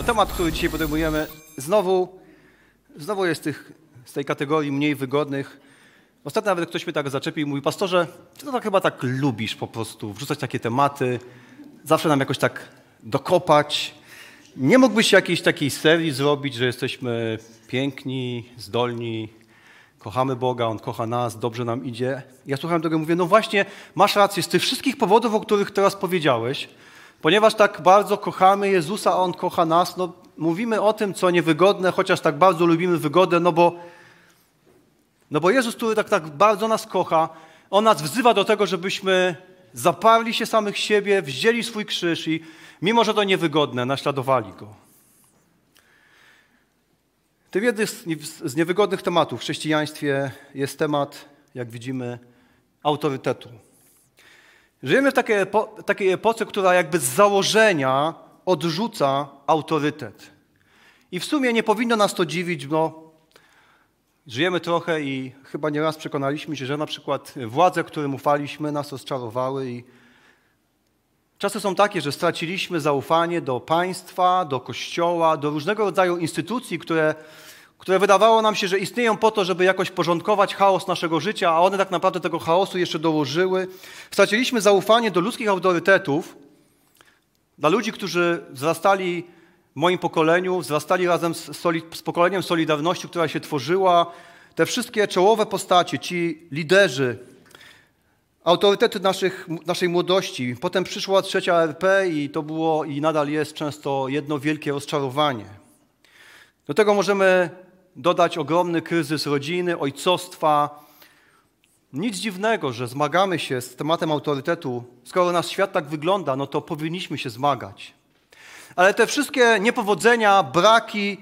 No, temat, który dzisiaj podejmujemy, znowu, znowu jest tych, z tej kategorii mniej wygodnych. Ostatnio nawet ktoś mnie tak zaczepił i mówi, pastorze, ty to tak chyba tak lubisz po prostu, wrzucać takie tematy, zawsze nam jakoś tak dokopać. Nie mógłbyś jakiejś takiej serii zrobić, że jesteśmy piękni, zdolni, kochamy Boga, On kocha nas, dobrze nam idzie. Ja słucham tego i mówię, no właśnie, masz rację, z tych wszystkich powodów, o których teraz powiedziałeś, ponieważ tak bardzo kochamy Jezusa, a On kocha nas, no mówimy o tym, co niewygodne, chociaż tak bardzo lubimy wygodę, no bo, no bo Jezus, który tak, tak bardzo nas kocha, On nas wzywa do tego, żebyśmy zaparli się samych siebie, wzięli swój krzyż i mimo, że to niewygodne, naśladowali Go. Tym jednym z niewygodnych tematów w chrześcijaństwie jest temat, jak widzimy, autorytetu. Żyjemy w takiej, epo takiej epoce, która jakby z założenia odrzuca autorytet. I w sumie nie powinno nas to dziwić, bo żyjemy trochę i chyba nieraz przekonaliśmy się, że na przykład władze, którym ufaliśmy, nas rozczarowały i czasy są takie, że straciliśmy zaufanie do państwa, do kościoła, do różnego rodzaju instytucji, które które wydawało nam się, że istnieją po to, żeby jakoś porządkować chaos naszego życia, a one tak naprawdę tego chaosu jeszcze dołożyły. Straciliśmy zaufanie do ludzkich autorytetów, dla ludzi, którzy wzrastali w moim pokoleniu, wzrastali razem z, z pokoleniem Solidarności, która się tworzyła. Te wszystkie czołowe postacie, ci liderzy, autorytety naszych, naszej młodości. Potem przyszła trzecia RP i to było i nadal jest często jedno wielkie rozczarowanie. Do tego możemy dodać ogromny kryzys rodziny, ojcostwa. Nic dziwnego, że zmagamy się z tematem autorytetu. Skoro nasz świat tak wygląda, no to powinniśmy się zmagać. Ale te wszystkie niepowodzenia, braki,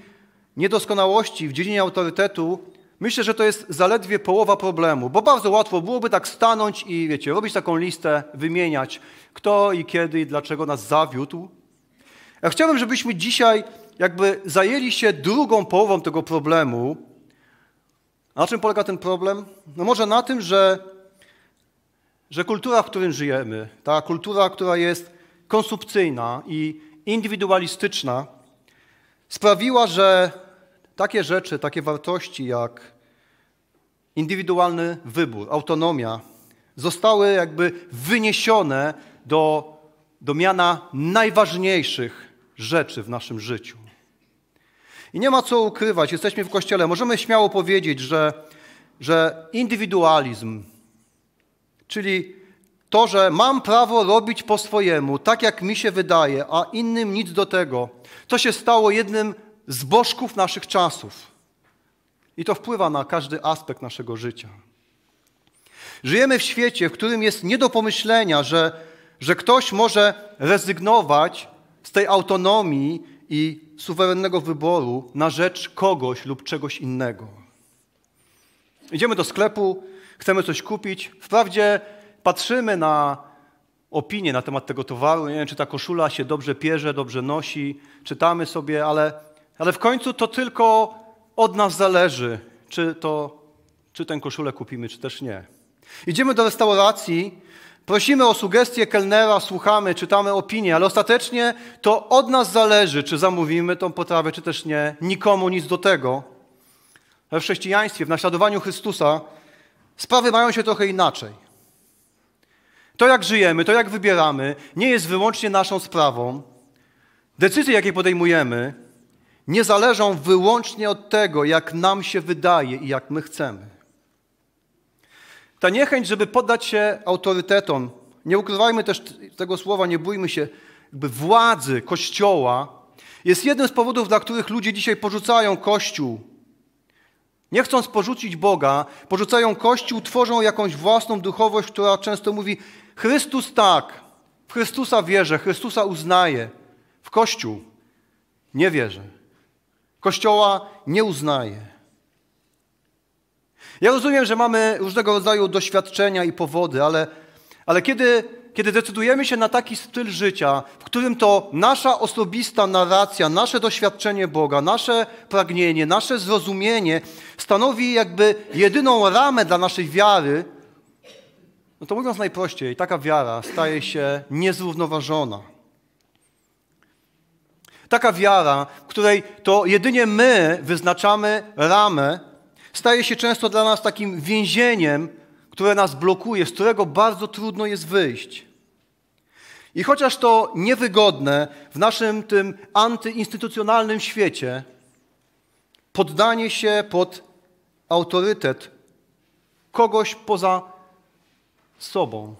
niedoskonałości w dziedzinie autorytetu, myślę, że to jest zaledwie połowa problemu, bo bardzo łatwo byłoby tak stanąć i, wiecie, robić taką listę, wymieniać, kto i kiedy i dlaczego nas zawiódł. Ja chciałbym, żebyśmy dzisiaj jakby zajęli się drugą połową tego problemu. A na czym polega ten problem? No może na tym, że, że kultura, w której żyjemy, ta kultura, która jest konsumpcyjna i indywidualistyczna, sprawiła, że takie rzeczy, takie wartości jak indywidualny wybór, autonomia, zostały jakby wyniesione do, do miana najważniejszych rzeczy w naszym życiu. I nie ma co ukrywać, jesteśmy w kościele. Możemy śmiało powiedzieć, że, że indywidualizm, czyli to, że mam prawo robić po swojemu, tak jak mi się wydaje, a innym nic do tego, to się stało jednym z bożków naszych czasów. I to wpływa na każdy aspekt naszego życia. Żyjemy w świecie, w którym jest nie do pomyślenia, że, że ktoś może rezygnować z tej autonomii i suwerennego wyboru na rzecz kogoś lub czegoś innego. Idziemy do sklepu, chcemy coś kupić. Wprawdzie patrzymy na opinię na temat tego towaru, nie wiem, czy ta koszula się dobrze pierze, dobrze nosi, czytamy sobie, ale, ale w końcu to tylko od nas zależy, czy, to, czy tę koszulę kupimy, czy też nie. Idziemy do restauracji Prosimy o sugestie kelnera, słuchamy, czytamy opinię, ale ostatecznie to od nas zależy, czy zamówimy tą potrawę, czy też nie. Nikomu nic do tego. Ale w chrześcijaństwie, w naśladowaniu Chrystusa sprawy mają się trochę inaczej. To, jak żyjemy, to, jak wybieramy, nie jest wyłącznie naszą sprawą. Decyzje, jakie podejmujemy, nie zależą wyłącznie od tego, jak nam się wydaje i jak my chcemy. Ta niechęć, żeby poddać się autorytetom, nie ukrywajmy też tego słowa, nie bójmy się, jakby władzy Kościoła, jest jednym z powodów, dla których ludzie dzisiaj porzucają Kościół. Nie chcąc porzucić Boga, porzucają Kościół, tworzą jakąś własną duchowość, która często mówi: Chrystus tak, w Chrystusa wierzę, Chrystusa uznaję. W Kościół nie wierzę. Kościoła nie uznaję. Ja rozumiem, że mamy różnego rodzaju doświadczenia i powody, ale, ale kiedy, kiedy decydujemy się na taki styl życia, w którym to nasza osobista narracja, nasze doświadczenie Boga, nasze pragnienie, nasze zrozumienie stanowi jakby jedyną ramę dla naszej wiary, no to mówiąc najprościej, taka wiara staje się niezrównoważona. Taka wiara, w której to jedynie my wyznaczamy ramę, staje się często dla nas takim więzieniem, które nas blokuje, z którego bardzo trudno jest wyjść. I chociaż to niewygodne w naszym tym antyinstytucjonalnym świecie, poddanie się pod autorytet kogoś poza sobą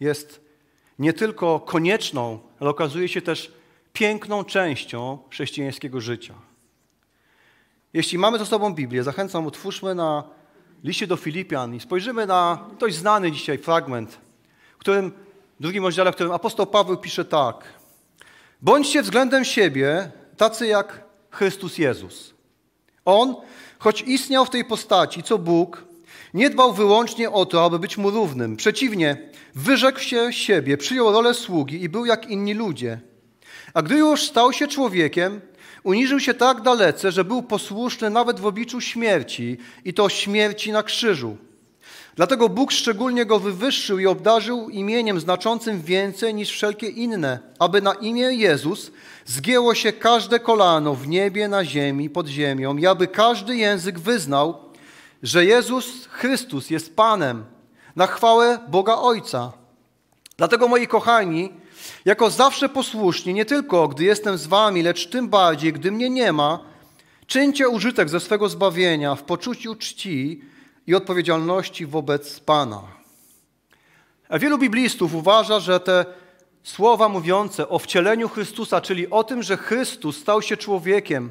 jest nie tylko konieczną, ale okazuje się też piękną częścią chrześcijańskiego życia. Jeśli mamy ze sobą Biblię, zachęcam, otwórzmy na liście do Filipian i spojrzymy na dość znany dzisiaj fragment, w którym, w drugim rozdziale, w którym apostoł Paweł pisze tak. Bądźcie względem siebie tacy jak Chrystus Jezus. On, choć istniał w tej postaci, co Bóg, nie dbał wyłącznie o to, aby być mu równym. Przeciwnie, wyrzekł się siebie, przyjął rolę sługi i był jak inni ludzie. A gdy już stał się człowiekiem, uniżył się tak dalece, że był posłuszny nawet w obliczu śmierci i to śmierci na krzyżu. Dlatego Bóg szczególnie go wywyższył i obdarzył imieniem znaczącym więcej niż wszelkie inne, aby na imię Jezus zgięło się każde kolano w niebie, na ziemi, pod ziemią i aby każdy język wyznał, że Jezus Chrystus jest Panem na chwałę Boga Ojca. Dlatego, moi kochani, jako zawsze posłuszni, nie tylko gdy jestem z wami, lecz tym bardziej, gdy mnie nie ma, czyńcie użytek ze swego zbawienia w poczuciu czci i odpowiedzialności wobec Pana. Wielu biblistów uważa, że te słowa mówiące o wcieleniu Chrystusa, czyli o tym, że Chrystus stał się człowiekiem,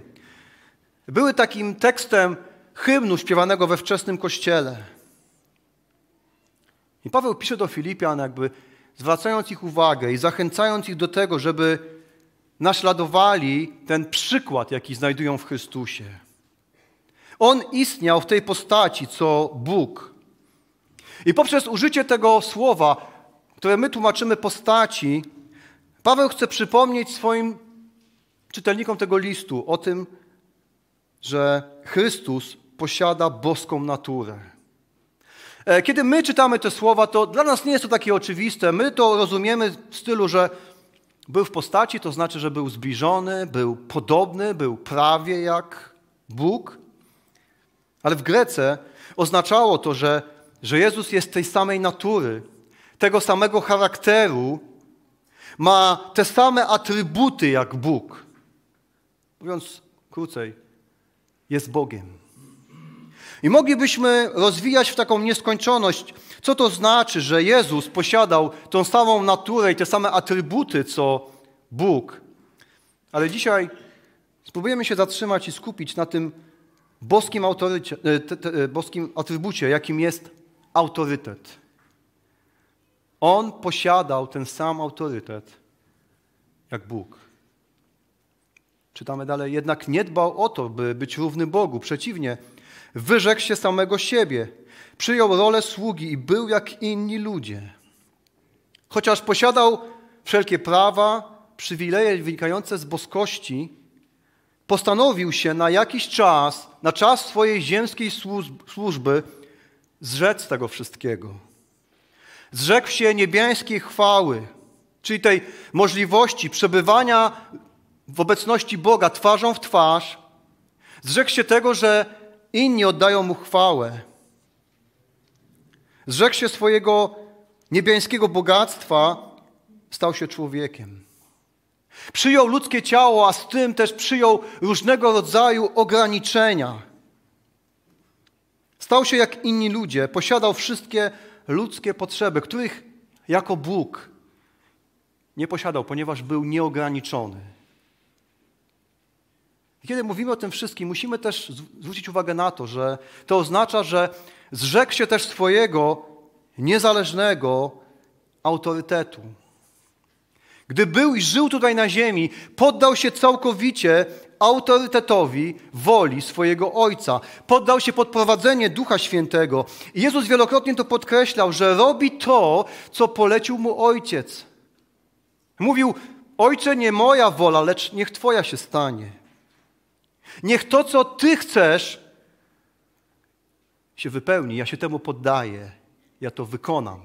były takim tekstem hymnu śpiewanego we wczesnym kościele. I Paweł pisze do Filipian, jakby zwracając ich uwagę i zachęcając ich do tego, żeby naśladowali ten przykład, jaki znajdują w Chrystusie. On istniał w tej postaci, co Bóg. I poprzez użycie tego słowa, które my tłumaczymy postaci, Paweł chce przypomnieć swoim czytelnikom tego listu o tym, że Chrystus posiada boską naturę. E, kiedy my czytamy te słowa, to dla nas nie jest to takie oczywiste. My to rozumiemy w stylu, że był w postaci, to znaczy, że był zbliżony, był podobny, był prawie jak Bóg. Ale w Grece oznaczało to, że, że Jezus jest tej samej natury, tego samego charakteru, ma te same atrybuty jak Bóg. Mówiąc krócej, jest Bogiem. I moglibyśmy rozwijać w taką nieskończoność, co to znaczy, że Jezus posiadał tą samą naturę i te same atrybuty, co Bóg. Ale dzisiaj spróbujemy się zatrzymać i skupić na tym boskim, autorycie, e, te, te, e, boskim atrybucie, jakim jest autorytet. On posiadał ten sam autorytet jak Bóg. Czytamy dalej, jednak nie dbał o to, by być równy Bogu. Przeciwnie, Wyrzekł się samego siebie, przyjął rolę sługi i był jak inni ludzie. Chociaż posiadał wszelkie prawa, przywileje wynikające z boskości, postanowił się na jakiś czas, na czas swojej ziemskiej służby, zrzec tego wszystkiego. Zrzekł się niebiańskiej chwały, czyli tej możliwości przebywania w obecności Boga twarzą w twarz. Zrzekł się tego, że inni oddają mu chwałę. Zrzekł się swojego niebiańskiego bogactwa, stał się człowiekiem. Przyjął ludzkie ciało, a z tym też przyjął różnego rodzaju ograniczenia. Stał się jak inni ludzie, posiadał wszystkie ludzkie potrzeby, których jako Bóg nie posiadał, ponieważ był nieograniczony. Kiedy mówimy o tym wszystkim, musimy też zwrócić uwagę na to, że to oznacza, że zrzekł się też swojego niezależnego autorytetu. Gdy był i żył tutaj na ziemi, poddał się całkowicie autorytetowi woli swojego Ojca. Poddał się pod prowadzenie Ducha Świętego. I Jezus wielokrotnie to podkreślał, że robi to, co polecił mu Ojciec. Mówił, Ojcze, nie moja wola, lecz niech Twoja się stanie. Niech to, co Ty chcesz, się wypełni. Ja się temu poddaję. Ja to wykonam.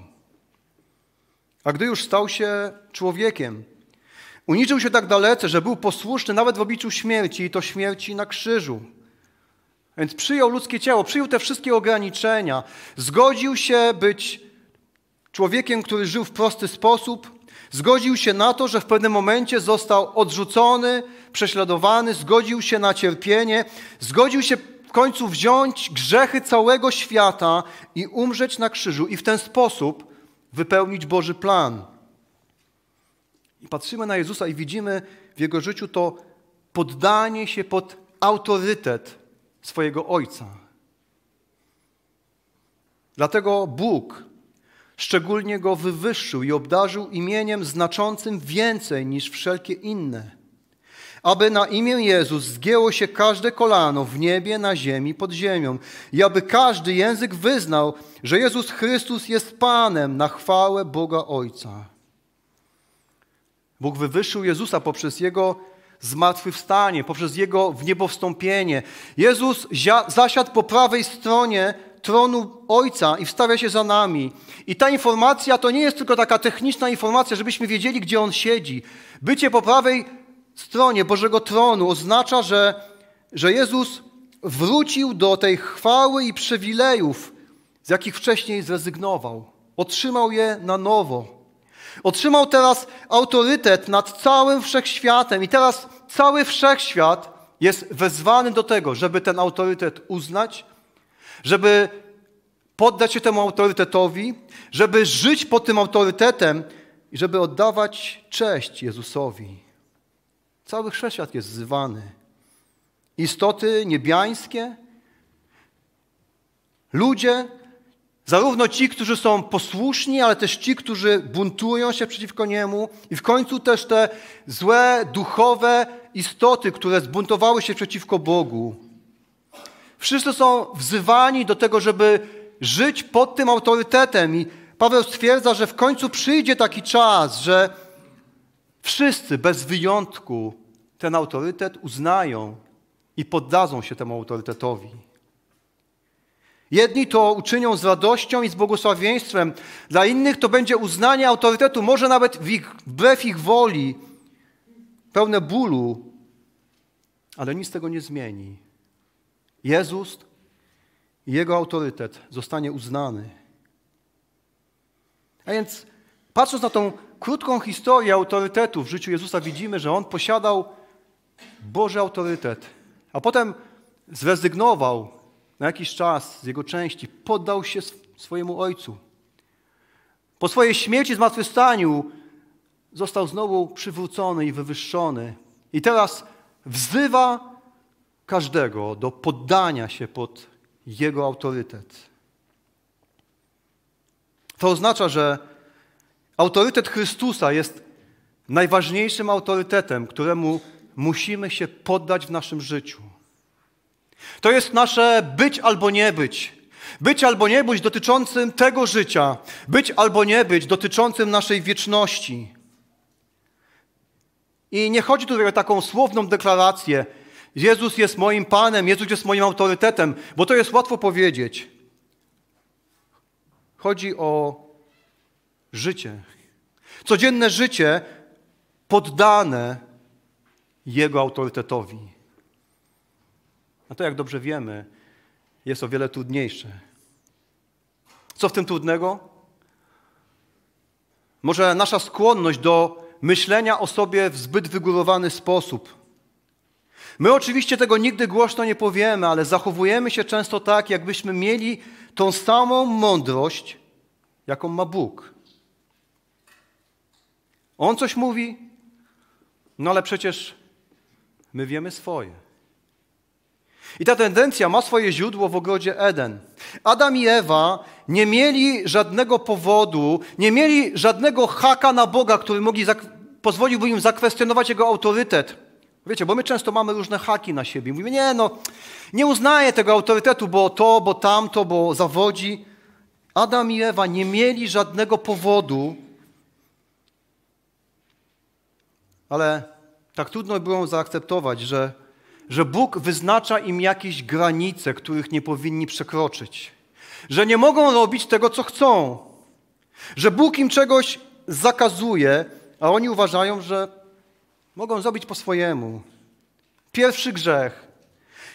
A gdy już stał się człowiekiem, Uniżył się tak dalece, że był posłuszny nawet w obliczu śmierci i to śmierci na krzyżu. Więc przyjął ludzkie ciało, przyjął te wszystkie ograniczenia, zgodził się być człowiekiem, który żył w prosty sposób, zgodził się na to, że w pewnym momencie został odrzucony, prześladowany, zgodził się na cierpienie, zgodził się w końcu wziąć grzechy całego świata i umrzeć na krzyżu i w ten sposób wypełnić Boży plan. I patrzymy na Jezusa i widzimy w Jego życiu to poddanie się pod autorytet swojego Ojca. Dlatego Bóg szczególnie Go wywyższył i obdarzył imieniem znaczącym więcej niż wszelkie inne, aby na imię Jezus zgięło się każde kolano w niebie, na ziemi, pod ziemią i aby każdy język wyznał, że Jezus Chrystus jest Panem na chwałę Boga Ojca. Bóg wywyższył Jezusa poprzez Jego zmartwychwstanie, poprzez Jego wniebowstąpienie. Jezus zasiadł po prawej stronie tronu Ojca i wstawia się za nami. I ta informacja to nie jest tylko taka techniczna informacja, żebyśmy wiedzieli, gdzie On siedzi. Bycie po prawej stronie Bożego tronu oznacza, że, że Jezus wrócił do tej chwały i przywilejów, z jakich wcześniej zrezygnował. Otrzymał je na nowo. Otrzymał teraz autorytet nad całym wszechświatem i teraz cały wszechświat jest wezwany do tego, żeby ten autorytet uznać, żeby poddać się temu autorytetowi, żeby żyć pod tym autorytetem i żeby oddawać cześć Jezusowi. Cały wszechświat jest wzywany. Istoty niebiańskie, ludzie, Zarówno ci, którzy są posłuszni, ale też ci, którzy buntują się przeciwko niemu, i w końcu też te złe, duchowe istoty, które zbuntowały się przeciwko Bogu. Wszyscy są wzywani do tego, żeby żyć pod tym autorytetem. I Paweł stwierdza, że w końcu przyjdzie taki czas, że wszyscy bez wyjątku ten autorytet uznają i poddadzą się temu autorytetowi. Jedni to uczynią z radością i z błogosławieństwem, dla innych to będzie uznanie autorytetu, może nawet w ich, wbrew ich woli, pełne bólu, ale nic tego nie zmieni. Jezus i Jego autorytet zostanie uznany. A więc patrząc na tą krótką historię autorytetu w życiu Jezusa, widzimy, że On posiadał Boży autorytet, a potem zrezygnował na jakiś czas z jego części poddał się swojemu ojcu. Po swojej śmierci, zmartwychwstaniu został znowu przywrócony i wywyższony. I teraz wzywa każdego do poddania się pod jego autorytet. To oznacza, że autorytet Chrystusa jest najważniejszym autorytetem, któremu musimy się poddać w naszym życiu. To jest nasze być albo nie być. Być albo nie być dotyczącym tego życia, być albo nie być dotyczącym naszej wieczności. I nie chodzi tutaj o taką słowną deklarację: Jezus jest moim Panem, Jezus jest moim autorytetem, bo to jest łatwo powiedzieć. Chodzi o życie. Codzienne życie poddane Jego autorytetowi. A to, jak dobrze wiemy, jest o wiele trudniejsze. Co w tym trudnego? Może nasza skłonność do myślenia o sobie w zbyt wygórowany sposób. My oczywiście tego nigdy głośno nie powiemy, ale zachowujemy się często tak, jakbyśmy mieli tą samą mądrość, jaką ma Bóg. On coś mówi, no ale przecież my wiemy swoje. I ta tendencja ma swoje źródło w ogrodzie Eden. Adam i Ewa nie mieli żadnego powodu, nie mieli żadnego haka na Boga, który mogli pozwoliłby im zakwestionować jego autorytet. Wiecie, bo my często mamy różne haki na siebie. Mówimy, nie no, nie uznaję tego autorytetu, bo to, bo tamto, bo zawodzi. Adam i Ewa nie mieli żadnego powodu, ale tak trudno było zaakceptować, że że Bóg wyznacza im jakieś granice, których nie powinni przekroczyć, że nie mogą robić tego, co chcą, że Bóg im czegoś zakazuje, a oni uważają, że Mogą zrobić po swojemu. Pierwszy grzech.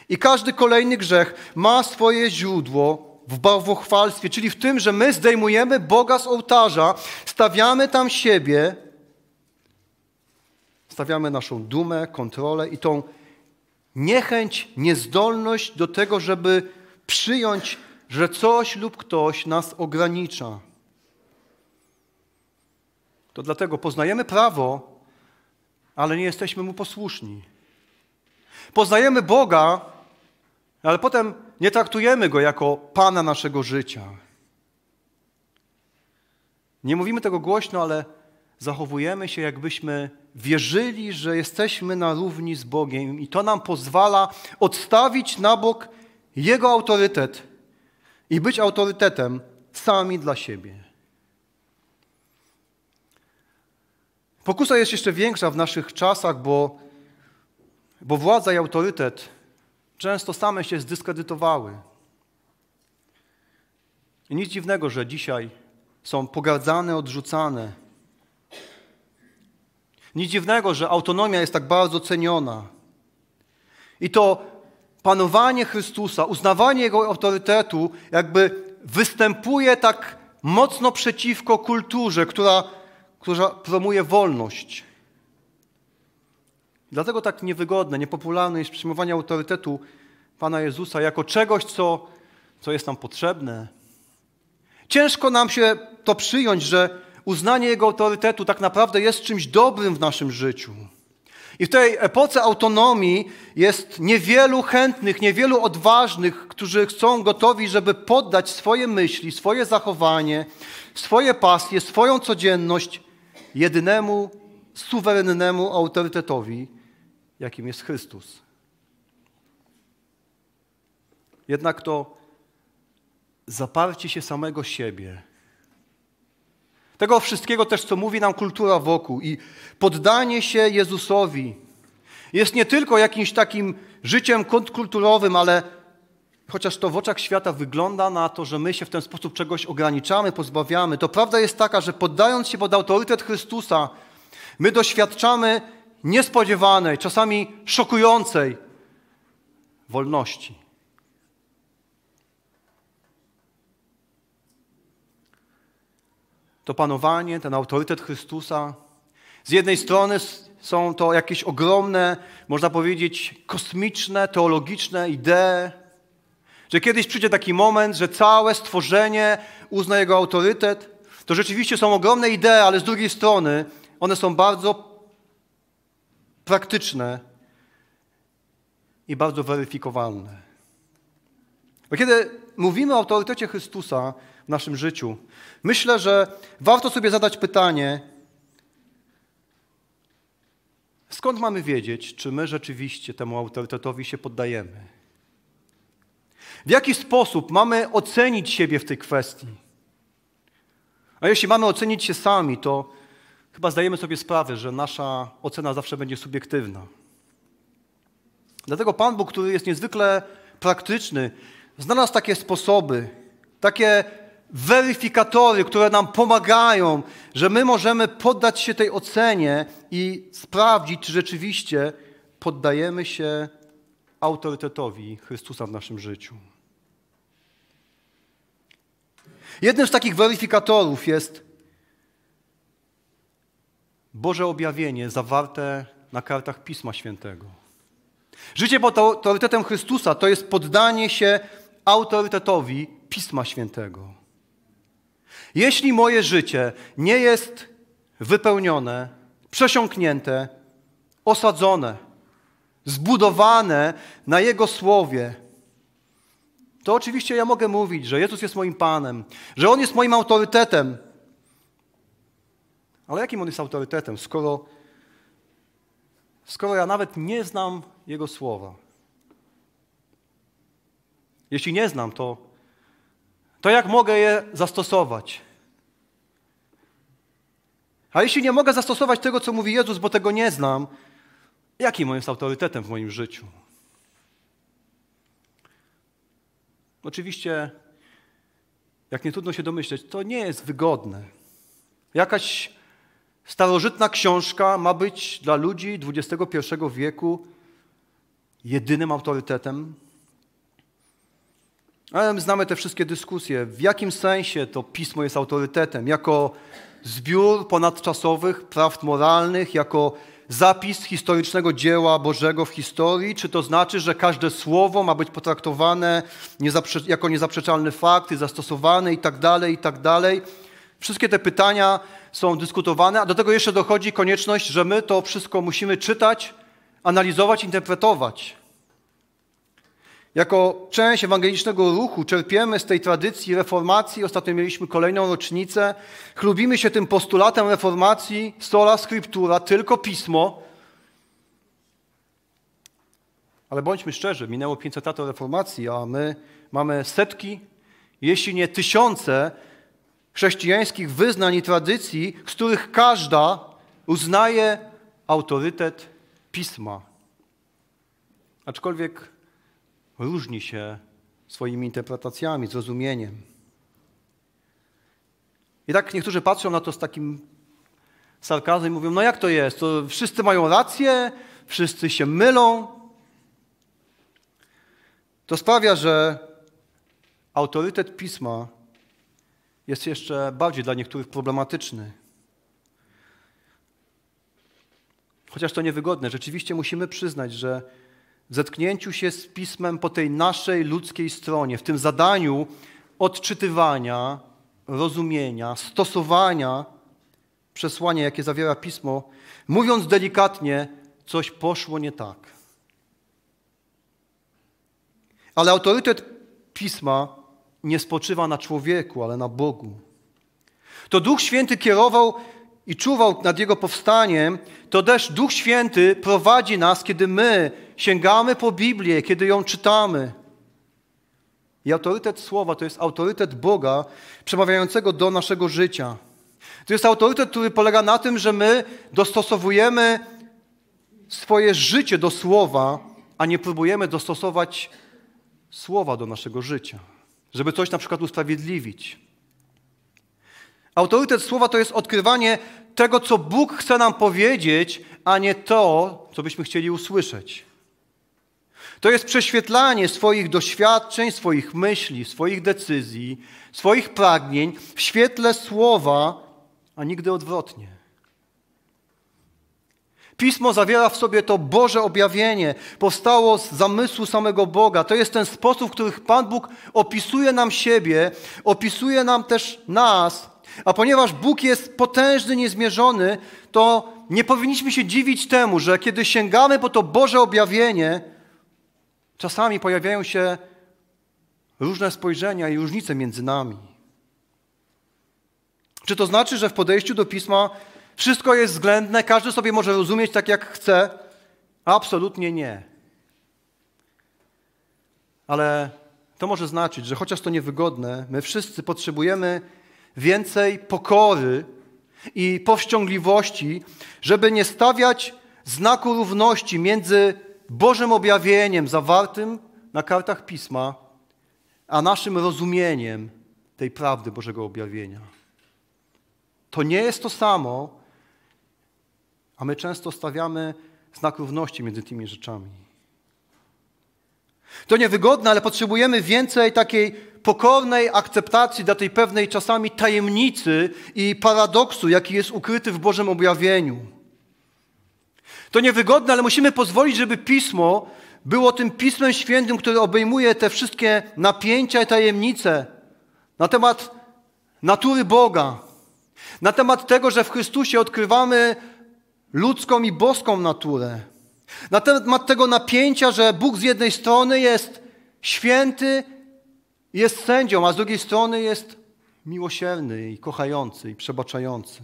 I każdy kolejny grzech ma swoje źródło w bałwochwalstwie, czyli w tym, że my zdejmujemy Boga z ołtarza, stawiamy tam siebie, stawiamy naszą dumę, kontrolę i tą niechęć, niezdolność do tego, żeby przyjąć, że coś lub ktoś nas ogranicza. To dlatego poznajemy prawo, ale nie jesteśmy mu posłuszni. Poznajemy Boga, ale potem nie traktujemy Go jako Pana naszego życia. Nie mówimy tego głośno, ale zachowujemy się, jakbyśmy wierzyli, że jesteśmy na równi z Bogiem i to nam pozwala odstawić na bok Jego autorytet i być autorytetem sami dla siebie. Pokusa jest jeszcze większa w naszych czasach, bo, bo władza i autorytet często same się zdyskredytowały. I nic dziwnego, że dzisiaj są pogardzane, odrzucane. Nic dziwnego, że autonomia jest tak bardzo ceniona. I to panowanie Chrystusa, uznawanie Jego autorytetu, jakby występuje tak mocno przeciwko kulturze, która, która promuje wolność. Dlatego tak niewygodne, niepopularne jest przyjmowanie autorytetu Pana Jezusa jako czegoś, co, co jest nam potrzebne. Ciężko nam się to przyjąć, że uznanie Jego autorytetu tak naprawdę jest czymś dobrym w naszym życiu. I w tej epoce autonomii jest niewielu chętnych, niewielu odważnych, którzy są gotowi, żeby poddać swoje myśli, swoje zachowanie, swoje pasje, swoją codzienność jedynemu, suwerennemu autorytetowi, jakim jest Chrystus. Jednak to zaparcie się samego siebie, tego wszystkiego też, co mówi nam kultura wokół i poddanie się Jezusowi jest nie tylko jakimś takim życiem kontrkulturowym, ale chociaż to w oczach świata wygląda na to, że my się w ten sposób czegoś ograniczamy, pozbawiamy, to prawda jest taka, że poddając się pod autorytet Chrystusa, my doświadczamy niespodziewanej, czasami szokującej wolności. To panowanie, ten autorytet Chrystusa. Z jednej strony są to jakieś ogromne, można powiedzieć, kosmiczne, teologiczne idee, że kiedyś przyjdzie taki moment, że całe stworzenie uzna jego autorytet. To rzeczywiście są ogromne idee, ale z drugiej strony one są bardzo praktyczne i bardzo weryfikowalne. Bo kiedy mówimy o autorytecie Chrystusa w naszym życiu, myślę, że warto sobie zadać pytanie, skąd mamy wiedzieć, czy my rzeczywiście temu autorytetowi się poddajemy? W jaki sposób mamy ocenić siebie w tej kwestii? A jeśli mamy ocenić się sami, to chyba zdajemy sobie sprawę, że nasza ocena zawsze będzie subiektywna. Dlatego Pan Bóg, który jest niezwykle praktyczny, znalazł takie sposoby, takie weryfikatory, które nam pomagają, że my możemy poddać się tej ocenie i sprawdzić, czy rzeczywiście poddajemy się autorytetowi Chrystusa w naszym życiu. Jednym z takich weryfikatorów jest Boże objawienie zawarte na kartach Pisma Świętego. Życie pod autorytetem Chrystusa to jest poddanie się autorytetowi Pisma Świętego. Jeśli moje życie nie jest wypełnione, przesiąknięte, osadzone, zbudowane na Jego słowie, to oczywiście ja mogę mówić, że Jezus jest moim Panem, że On jest moim autorytetem. Ale jakim On jest autorytetem, skoro, skoro ja nawet nie znam Jego słowa? Jeśli nie znam, to, to jak mogę je zastosować? A jeśli nie mogę zastosować tego, co mówi Jezus, bo tego nie znam, jakim on jest autorytetem w moim życiu? Oczywiście, jak nie trudno się domyśleć, to nie jest wygodne. Jakaś starożytna książka ma być dla ludzi XXI wieku jedynym autorytetem? Ale znamy te wszystkie dyskusje. W jakim sensie to pismo jest autorytetem? Jako zbiór ponadczasowych prawd moralnych, jako zapis historycznego dzieła Bożego w historii? Czy to znaczy, że każde słowo ma być potraktowane jako niezaprzeczalny fakt i zastosowane i tak dalej, i tak dalej? Wszystkie te pytania są dyskutowane, a do tego jeszcze dochodzi konieczność, że my to wszystko musimy czytać, analizować, interpretować. Jako część ewangelicznego ruchu czerpiemy z tej tradycji reformacji. Ostatnio mieliśmy kolejną rocznicę. Chlubimy się tym postulatem reformacji sola scriptura, tylko pismo. Ale bądźmy szczerzy, minęło 500 lat reformacji, a my mamy setki, jeśli nie tysiące chrześcijańskich wyznań i tradycji, z których każda uznaje autorytet pisma. Aczkolwiek różni się swoimi interpretacjami, zrozumieniem. I tak niektórzy patrzą na to z takim sarkazmem i mówią, no jak to jest? To wszyscy mają rację, wszyscy się mylą. To sprawia, że autorytet pisma jest jeszcze bardziej dla niektórych problematyczny. Chociaż to niewygodne, rzeczywiście musimy przyznać, że w zetknięciu się z pismem po tej naszej ludzkiej stronie, w tym zadaniu odczytywania, rozumienia, stosowania przesłania, jakie zawiera pismo, mówiąc delikatnie, coś poszło nie tak. Ale autorytet pisma nie spoczywa na człowieku, ale na Bogu. To Duch Święty kierował i czuwał nad Jego powstaniem, to też Duch Święty prowadzi nas, kiedy my sięgamy po Biblię, kiedy ją czytamy. I autorytet Słowa to jest autorytet Boga przemawiającego do naszego życia. To jest autorytet, który polega na tym, że my dostosowujemy swoje życie do Słowa, a nie próbujemy dostosować Słowa do naszego życia, żeby coś na przykład usprawiedliwić. Autorytet Słowa to jest odkrywanie tego, co Bóg chce nam powiedzieć, a nie to, co byśmy chcieli usłyszeć. To jest prześwietlanie swoich doświadczeń, swoich myśli, swoich decyzji, swoich pragnień w świetle słowa, a nigdy odwrotnie. Pismo zawiera w sobie to Boże objawienie, powstało z zamysłu samego Boga. To jest ten sposób, w którym Pan Bóg opisuje nam siebie, opisuje nam też nas. A ponieważ Bóg jest potężny, niezmierzony, to nie powinniśmy się dziwić temu, że kiedy sięgamy po to Boże objawienie, Czasami pojawiają się różne spojrzenia i różnice między nami. Czy to znaczy, że w podejściu do pisma wszystko jest względne, każdy sobie może rozumieć tak, jak chce? Absolutnie nie. Ale to może znaczyć, że chociaż to niewygodne, my wszyscy potrzebujemy więcej pokory i powściągliwości, żeby nie stawiać znaku równości między Bożym objawieniem zawartym na kartach pisma, a naszym rozumieniem tej prawdy Bożego objawienia. To nie jest to samo, a my często stawiamy znak równości między tymi rzeczami. To niewygodne, ale potrzebujemy więcej takiej pokornej akceptacji dla tej pewnej czasami tajemnicy i paradoksu, jaki jest ukryty w Bożym objawieniu. To niewygodne, ale musimy pozwolić, żeby pismo było tym pismem świętym, które obejmuje te wszystkie napięcia i tajemnice na temat natury Boga, na temat tego, że w Chrystusie odkrywamy ludzką i boską naturę, na temat tego napięcia, że Bóg z jednej strony jest święty, jest sędzią, a z drugiej strony jest miłosierny i kochający i przebaczający.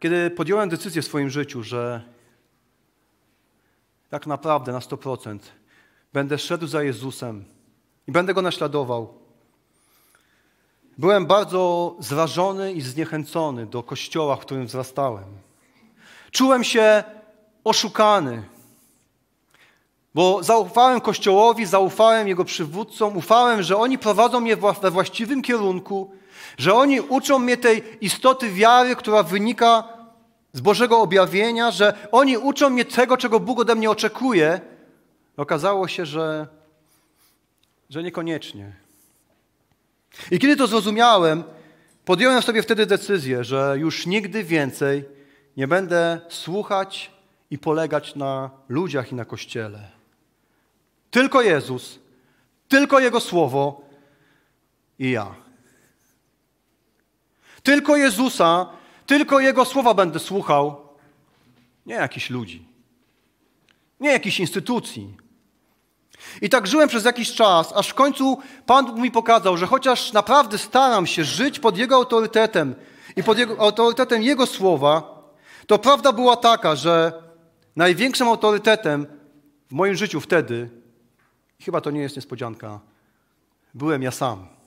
Kiedy podjąłem decyzję w swoim życiu, że tak naprawdę na 100% będę szedł za Jezusem i będę Go naśladował, byłem bardzo zrażony i zniechęcony do kościoła, w którym wzrastałem. Czułem się oszukany, bo zaufałem Kościołowi, zaufałem Jego przywódcom, ufałem, że oni prowadzą mnie we właściwym kierunku, Że oni uczą mnie tej istoty wiary, która wynika z Bożego objawienia, że oni uczą mnie tego, czego Bóg ode mnie oczekuje. Okazało się, że, że niekoniecznie. I kiedy to zrozumiałem, podjąłem sobie wtedy decyzję, że już nigdy więcej nie będę słuchać i polegać na ludziach i na Kościele. Tylko Jezus, tylko Jego Słowo i ja. Tylko Jezusa, tylko Jego Słowa będę słuchał, nie jakichś ludzi, nie jakichś instytucji. I tak żyłem przez jakiś czas, aż w końcu Pan mi pokazał, że chociaż naprawdę staram się żyć pod Jego autorytetem i pod jego, autorytetem Jego Słowa, to prawda była taka, że największym autorytetem w moim życiu wtedy, chyba to nie jest niespodzianka, byłem ja sam.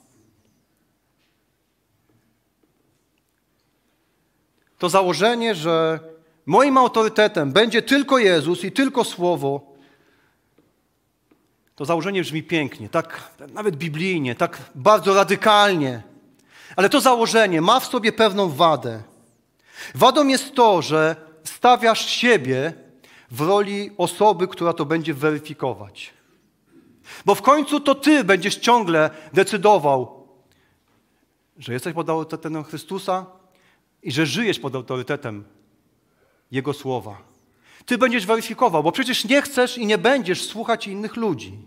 To założenie, że moim autorytetem będzie tylko Jezus i tylko Słowo, to założenie brzmi pięknie, tak nawet biblijnie, tak bardzo radykalnie. Ale to założenie ma w sobie pewną wadę. Wadą jest to, że stawiasz siebie w roli osoby, która to będzie weryfikować. Bo w końcu to ty będziesz ciągle decydował, że jesteś pod autorytetem Chrystusa i że żyjesz pod autorytetem Jego słowa. Ty będziesz weryfikował, bo przecież nie chcesz i nie będziesz słuchać innych ludzi.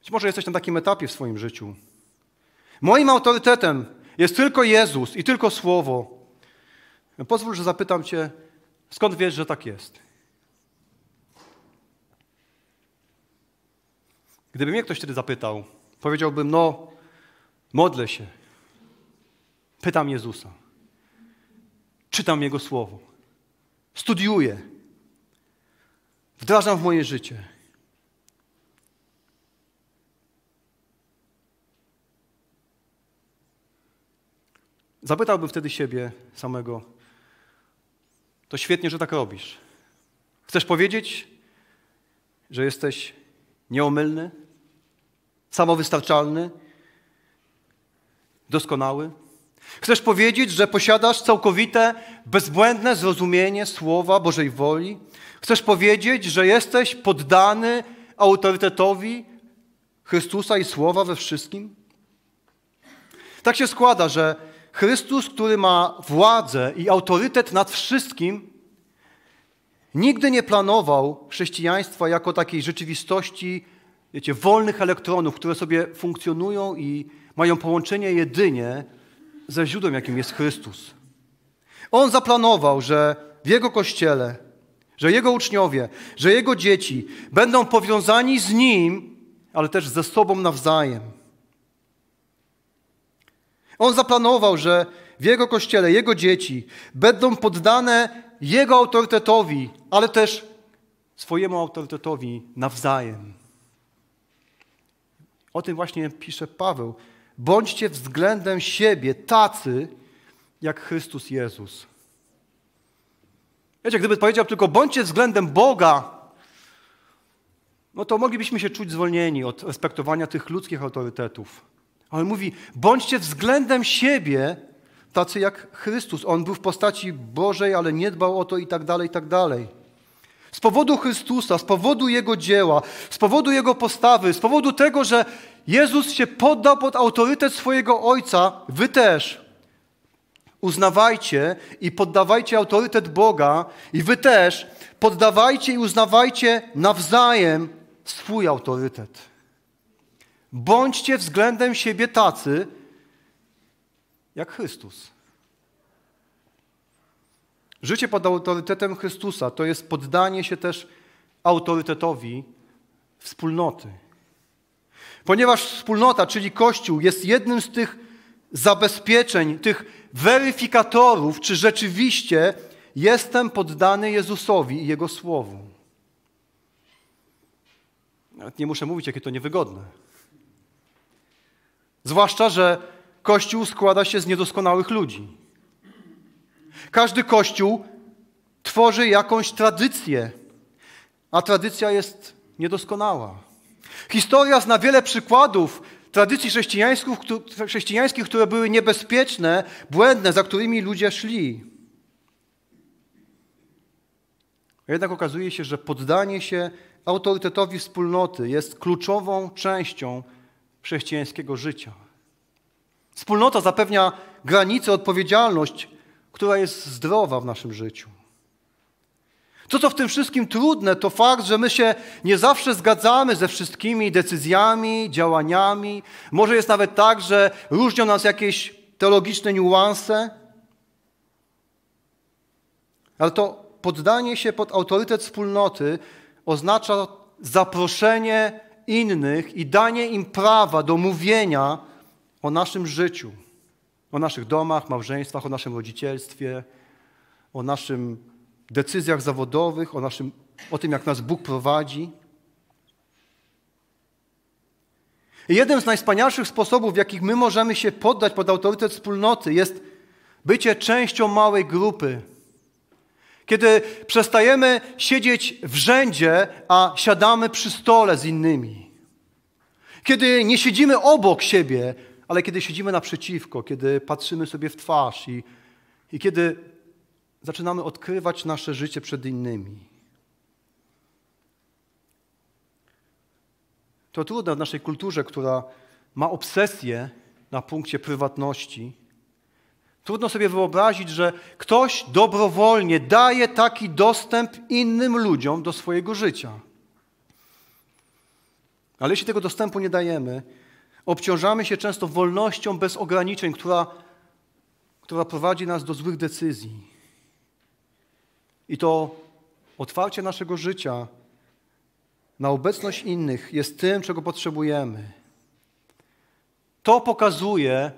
Być może jesteś na takim etapie w swoim życiu. Moim autorytetem jest tylko Jezus i tylko Słowo. Pozwól, że zapytam Cię, skąd wiesz, że tak jest? Gdyby mnie ktoś wtedy zapytał, powiedziałbym, no, modlę się, pytam Jezusa, czytam Jego Słowo, studiuję, wdrażam w moje życie. Zapytałbym wtedy siebie samego, to świetnie, że tak robisz. Chcesz powiedzieć, że jesteś nieomylny, samowystarczalny, doskonały? Chcesz powiedzieć, że posiadasz całkowite, bezbłędne zrozumienie słowa Bożej woli? Chcesz powiedzieć, że jesteś poddany autorytetowi Chrystusa i słowa we wszystkim? Tak się składa, że Chrystus, który ma władzę i autorytet nad wszystkim, nigdy nie planował chrześcijaństwa jako takiej rzeczywistości, wiecie, wolnych elektronów, które sobie funkcjonują i mają połączenie jedynie ze źródłem, jakim jest Chrystus. On zaplanował, że w Jego Kościele, że Jego uczniowie, że Jego dzieci będą powiązani z Nim, ale też ze sobą nawzajem. On zaplanował, że w Jego kościele, Jego dzieci będą poddane Jego autorytetowi, ale też swojemu autorytetowi nawzajem. O tym właśnie pisze Paweł. Bądźcie względem siebie tacy, jak Chrystus Jezus. Wiecie, gdyby powiedział tylko bądźcie względem Boga, no to moglibyśmy się czuć zwolnieni od respektowania tych ludzkich autorytetów. Ale mówi, bądźcie względem siebie tacy jak Chrystus. On był w postaci Bożej, ale nie dbał o to i tak dalej, i tak dalej. Z powodu Chrystusa, z powodu Jego dzieła, z powodu Jego postawy, z powodu tego, że Jezus się poddał pod autorytet swojego Ojca, wy też uznawajcie i poddawajcie autorytet Boga i wy też poddawajcie i uznawajcie nawzajem swój autorytet. Bądźcie względem siebie tacy, jak Chrystus. Życie pod autorytetem Chrystusa to jest poddanie się też autorytetowi wspólnoty. Ponieważ wspólnota, czyli Kościół, jest jednym z tych zabezpieczeń, tych weryfikatorów, czy rzeczywiście jestem poddany Jezusowi i Jego Słowu. Nawet nie muszę mówić, jakie to niewygodne. Zwłaszcza, że Kościół składa się z niedoskonałych ludzi. Każdy Kościół tworzy jakąś tradycję, a tradycja jest niedoskonała. Historia zna wiele przykładów tradycji chrześcijańskich, które były niebezpieczne, błędne, za którymi ludzie szli. Jednak okazuje się, że poddanie się autorytetowi wspólnoty jest kluczową częścią chrześcijańskiego życia. Wspólnota zapewnia granicę, odpowiedzialność, która jest zdrowa w naszym życiu. To, co w tym wszystkim trudne, to fakt, że my się nie zawsze zgadzamy ze wszystkimi decyzjami, działaniami. Może jest nawet tak, że różnią nas jakieś teologiczne niuanse. Ale to poddanie się pod autorytet wspólnoty oznacza zaproszenie innych i danie im prawa do mówienia o naszym życiu, o naszych domach, małżeństwach, o naszym rodzicielstwie, o naszym decyzjach zawodowych, o, naszym, o tym, jak nas Bóg prowadzi. I jednym z najwspanialszych sposobów, w jakich my możemy się poddać pod autorytet wspólnoty, jest bycie częścią małej grupy. Kiedy przestajemy siedzieć w rzędzie, a siadamy przy stole z innymi. Kiedy nie siedzimy obok siebie, ale kiedy siedzimy naprzeciwko, kiedy patrzymy sobie w twarz i, i kiedy zaczynamy odkrywać nasze życie przed innymi. To trudne w naszej kulturze, która ma obsesję na punkcie prywatności. Trudno sobie wyobrazić, że ktoś dobrowolnie daje taki dostęp innym ludziom do swojego życia. Ale jeśli tego dostępu nie dajemy, obciążamy się często wolnością bez ograniczeń, która, która prowadzi nas do złych decyzji. I to otwarcie naszego życia na obecność innych jest tym, czego potrzebujemy. To pokazuje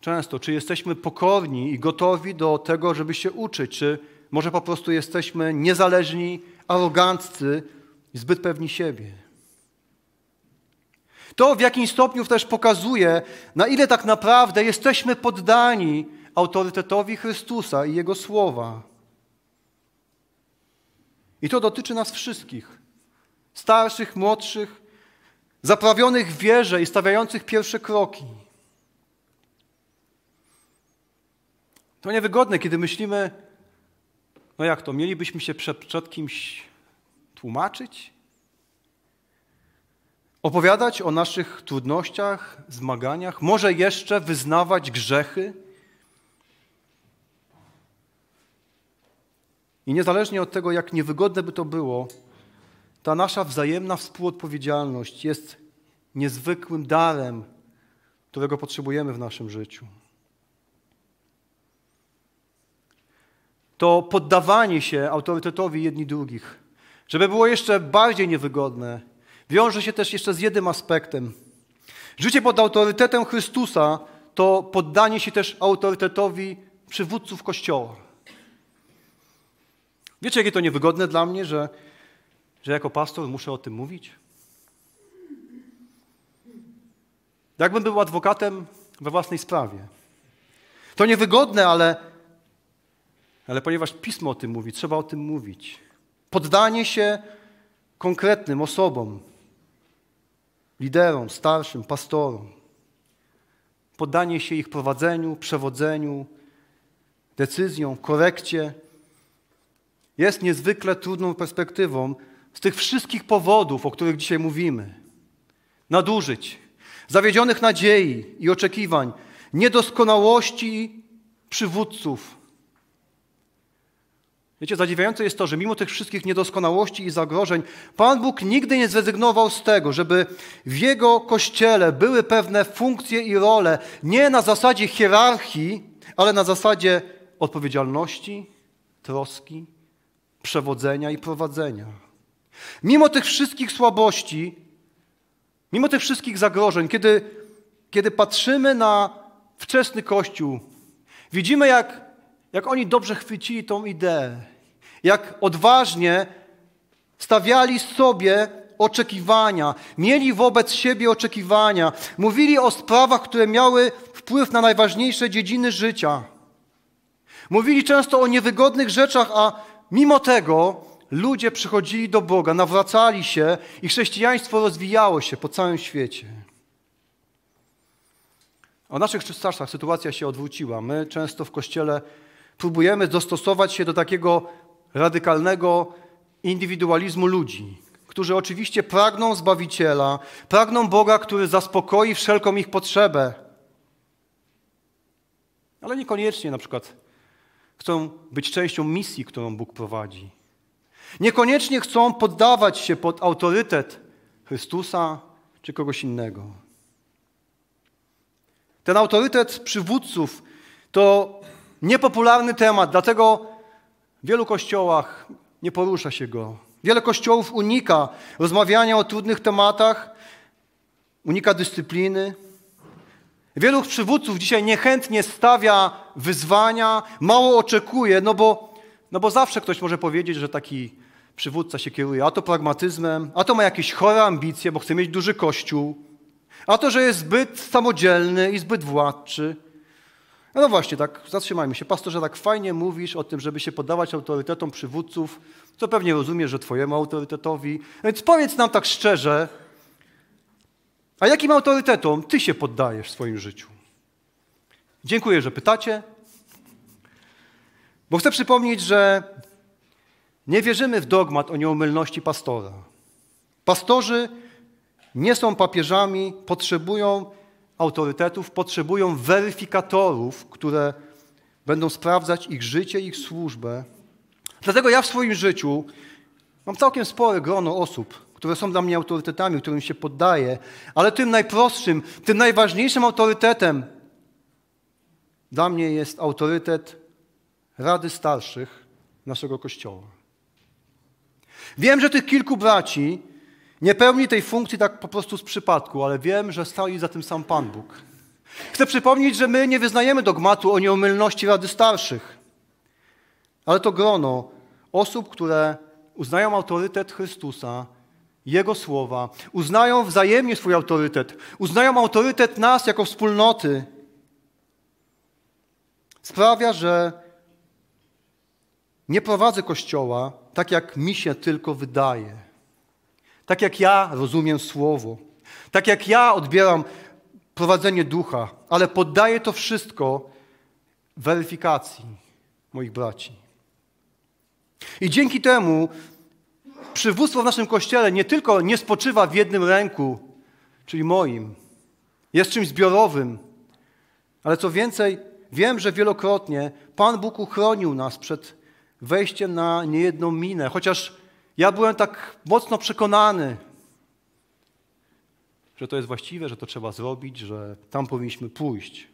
często, czy jesteśmy pokorni i gotowi do tego, żeby się uczyć, czy może po prostu jesteśmy niezależni, aroganccy i zbyt pewni siebie. To w jakim stopniu też pokazuje, na ile tak naprawdę jesteśmy poddani autorytetowi Chrystusa i Jego słowa. I to dotyczy nas wszystkich. Starszych, młodszych, zaprawionych w wierze i stawiających pierwsze kroki. To niewygodne, kiedy myślimy, no jak to, mielibyśmy się przed, przed kimś tłumaczyć? Opowiadać o naszych trudnościach, zmaganiach, może jeszcze wyznawać grzechy? I niezależnie od tego, jak niewygodne by to było, ta nasza wzajemna współodpowiedzialność jest niezwykłym darem, którego potrzebujemy w naszym życiu. To poddawanie się autorytetowi jedni drugich, żeby było jeszcze bardziej niewygodne, wiąże się też jeszcze z jednym aspektem. Życie pod autorytetem Chrystusa to poddanie się też autorytetowi przywódców Kościoła. Wiecie, jakie to niewygodne dla mnie, że, że jako pastor muszę o tym mówić? Jakbym był adwokatem we własnej sprawie. To niewygodne, ale, ale ponieważ pismo o tym mówi, trzeba o tym mówić. Poddanie się konkretnym osobom, liderom, starszym, pastorom. Poddanie się ich prowadzeniu, przewodzeniu, decyzjom, korekcie jest niezwykle trudną perspektywą z tych wszystkich powodów, o których dzisiaj mówimy. Nadużyć, zawiedzionych nadziei i oczekiwań, niedoskonałości przywódców. Wiecie, zadziwiające jest to, że mimo tych wszystkich niedoskonałości i zagrożeń, Pan Bóg nigdy nie zrezygnował z tego, żeby w Jego kościele były pewne funkcje i role nie na zasadzie hierarchii, ale na zasadzie odpowiedzialności, troski przewodzenia i prowadzenia. Mimo tych wszystkich słabości, mimo tych wszystkich zagrożeń, kiedy, kiedy patrzymy na wczesny Kościół, widzimy, jak, jak oni dobrze chwycili tą ideę, jak odważnie stawiali sobie oczekiwania, mieli wobec siebie oczekiwania, mówili o sprawach, które miały wpływ na najważniejsze dziedziny życia. Mówili często o niewygodnych rzeczach, a Mimo tego ludzie przychodzili do Boga, nawracali się i chrześcijaństwo rozwijało się po całym świecie. W naszych czasach sytuacja się odwróciła. My często w Kościele próbujemy dostosować się do takiego radykalnego indywidualizmu ludzi, którzy oczywiście pragną Zbawiciela, pragną Boga, który zaspokoi wszelką ich potrzebę, ale niekoniecznie na przykład chcą być częścią misji, którą Bóg prowadzi. Niekoniecznie chcą poddawać się pod autorytet Chrystusa czy kogoś innego. Ten autorytet przywódców to niepopularny temat, dlatego w wielu kościołach nie porusza się go. Wiele kościołów unika rozmawiania o trudnych tematach, unika dyscypliny. Wielu przywódców dzisiaj niechętnie stawia wyzwania, mało oczekuje, no bo, no bo zawsze ktoś może powiedzieć, że taki przywódca się kieruje a to pragmatyzmem, a to ma jakieś chore ambicje, bo chce mieć duży kościół, a to, że jest zbyt samodzielny i zbyt władczy. No właśnie, tak, zatrzymajmy się. Pastorze, tak fajnie mówisz o tym, żeby się poddawać autorytetom przywódców, co pewnie rozumiesz, że twojemu autorytetowi. Więc powiedz nam tak szczerze, a jakim autorytetom ty się poddajesz w swoim życiu? Dziękuję, że pytacie, bo chcę przypomnieć, że nie wierzymy w dogmat o nieomylności pastora. Pastorzy nie są papieżami, potrzebują autorytetów, potrzebują weryfikatorów, które będą sprawdzać ich życie, ich służbę. Dlatego ja w swoim życiu mam całkiem spore grono osób, które są dla mnie autorytetami, którym się poddaję, ale tym najprostszym, tym najważniejszym autorytetem dla mnie jest autorytet Rady Starszych naszego Kościoła. Wiem, że tych kilku braci nie pełni tej funkcji tak po prostu z przypadku, ale wiem, że stoi za tym sam Pan Bóg. Chcę przypomnieć, że my nie wyznajemy dogmatu o nieomylności Rady Starszych, ale to grono osób, które uznają autorytet Chrystusa, Jego słowa, uznają wzajemnie swój autorytet, uznają autorytet nas jako wspólnoty, sprawia, że nie prowadzę Kościoła tak, jak mi się tylko wydaje tak jak ja rozumiem Słowo, tak jak ja odbieram prowadzenie ducha, ale poddaję to wszystko weryfikacji moich braci. I dzięki temu przywództwo w naszym kościele nie tylko nie spoczywa w jednym ręku, czyli moim, jest czymś zbiorowym, ale co więcej, wiem, że wielokrotnie Pan Bóg uchronił nas przed wejściem na niejedną minę, chociaż ja byłem tak mocno przekonany, że to jest właściwe, że to trzeba zrobić, że tam powinniśmy pójść.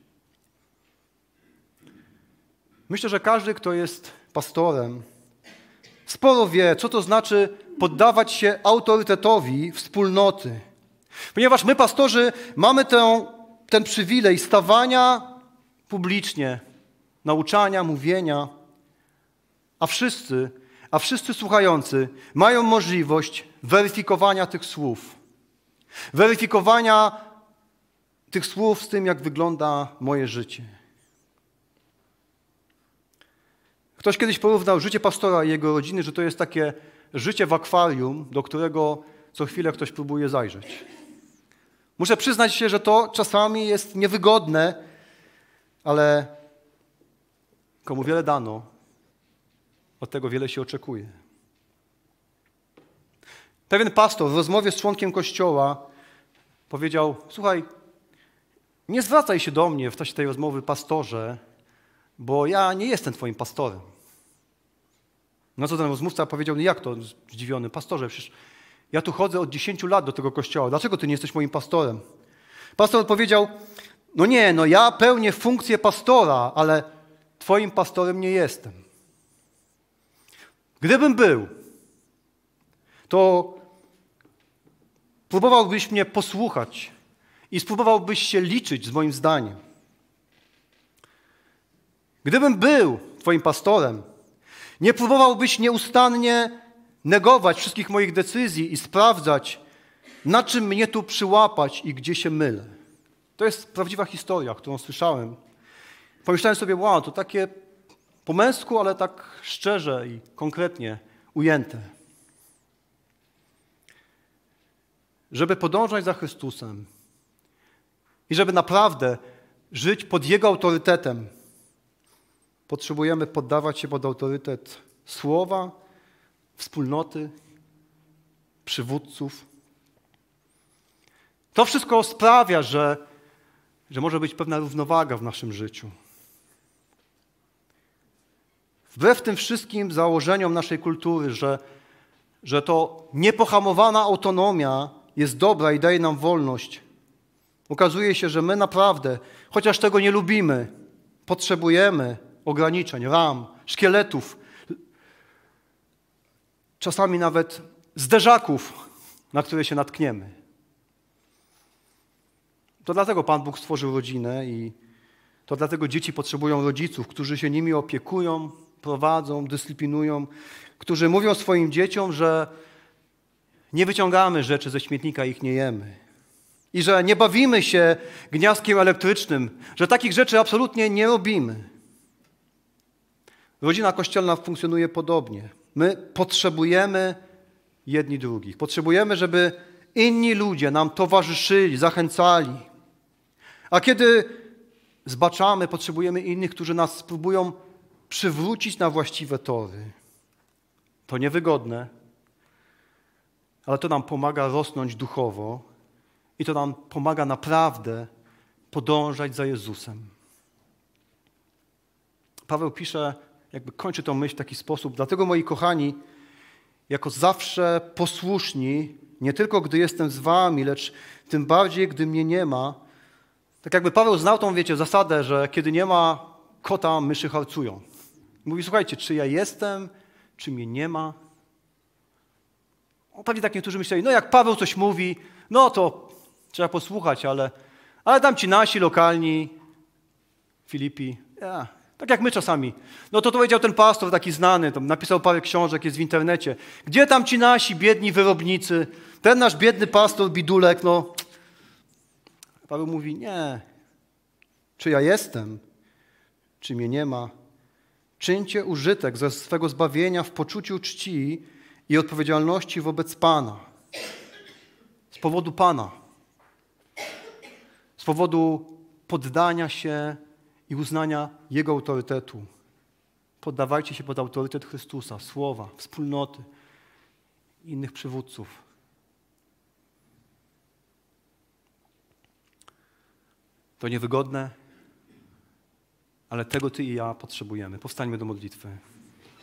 Myślę, że każdy, kto jest pastorem, sporo wie, co to znaczy poddawać się autorytetowi wspólnoty. Ponieważ my, pastorzy, mamy tę, ten przywilej stawania publicznie, nauczania, mówienia, a wszyscy a wszyscy słuchający mają możliwość weryfikowania tych słów. Weryfikowania tych słów z tym, jak wygląda moje życie. Ktoś kiedyś porównał życie pastora i jego rodziny, że to jest takie życie w akwarium, do którego co chwilę ktoś próbuje zajrzeć. Muszę przyznać się, że to czasami jest niewygodne, ale komu wiele dano, od tego wiele się oczekuje. Pewien pastor w rozmowie z członkiem kościoła powiedział: Słuchaj, nie zwracaj się do mnie w czasie tej rozmowy, pastorze, bo ja nie jestem Twoim pastorem. No co ten rozmówca powiedział: no Jak to? Zdziwiony, pastorze, przecież ja tu chodzę od 10 lat do tego kościoła. Dlaczego Ty nie jesteś moim pastorem? Pastor odpowiedział: No nie, no ja pełnię funkcję pastora, ale Twoim pastorem nie jestem. Gdybym był, to próbowałbyś mnie posłuchać i spróbowałbyś się liczyć z moim zdaniem. Gdybym był Twoim pastorem, nie próbowałbyś nieustannie negować wszystkich moich decyzji i sprawdzać, na czym mnie tu przyłapać i gdzie się mylę. To jest prawdziwa historia, którą słyszałem. Pomyślałem sobie, wow, to takie po męsku, ale tak szczerze i konkretnie ujęte. Żeby podążać za Chrystusem i żeby naprawdę żyć pod Jego autorytetem, potrzebujemy poddawać się pod autorytet słowa, wspólnoty, przywódców. To wszystko sprawia, że, że może być pewna równowaga w naszym życiu. Wbrew tym wszystkim założeniom naszej kultury, że, że to niepohamowana autonomia jest dobra i daje nam wolność, okazuje się, że my naprawdę, chociaż tego nie lubimy, potrzebujemy ograniczeń, ram, szkieletów, czasami nawet zderzaków, na które się natkniemy. To dlatego Pan Bóg stworzył rodzinę i to dlatego dzieci potrzebują rodziców, którzy się nimi opiekują, prowadzą, dyscyplinują, którzy mówią swoim dzieciom, że nie wyciągamy rzeczy ze śmietnika ich nie jemy. I że nie bawimy się gniazdkiem elektrycznym, że takich rzeczy absolutnie nie robimy. Rodzina kościelna funkcjonuje podobnie. My potrzebujemy jedni drugich. Potrzebujemy, żeby inni ludzie nam towarzyszyli, zachęcali. A kiedy zbaczamy, potrzebujemy innych, którzy nas spróbują przywrócić na właściwe tory. To niewygodne, ale to nam pomaga rosnąć duchowo i to nam pomaga naprawdę podążać za Jezusem. Paweł pisze, jakby kończy tą myśl w taki sposób. Dlatego, moi kochani, jako zawsze posłuszni, nie tylko gdy jestem z wami, lecz tym bardziej, gdy mnie nie ma. Tak jakby Paweł znał tą, wiecie, zasadę, że kiedy nie ma kota, myszy harcują. Mówi, słuchajcie, czy ja jestem, czy mnie nie ma? O, pewnie tak niektórzy myśleli, no jak Paweł coś mówi, no to trzeba posłuchać, ale, ale tam ci nasi lokalni, Filipi, ja, tak jak my czasami. No to to powiedział ten pastor taki znany, tam napisał parę książek, jest w internecie. Gdzie tam ci nasi biedni wyrobnicy? Ten nasz biedny pastor Bidulek, no. Paweł mówi, nie. Czy ja jestem? Czy mnie nie ma? Czyńcie użytek ze swego zbawienia w poczuciu czci i odpowiedzialności wobec Pana. Z powodu Pana. Z powodu poddania się i uznania Jego autorytetu. Poddawajcie się pod autorytet Chrystusa, słowa, wspólnoty, innych przywódców. To niewygodne, ale tego Ty i ja potrzebujemy. Powstańmy do modlitwy.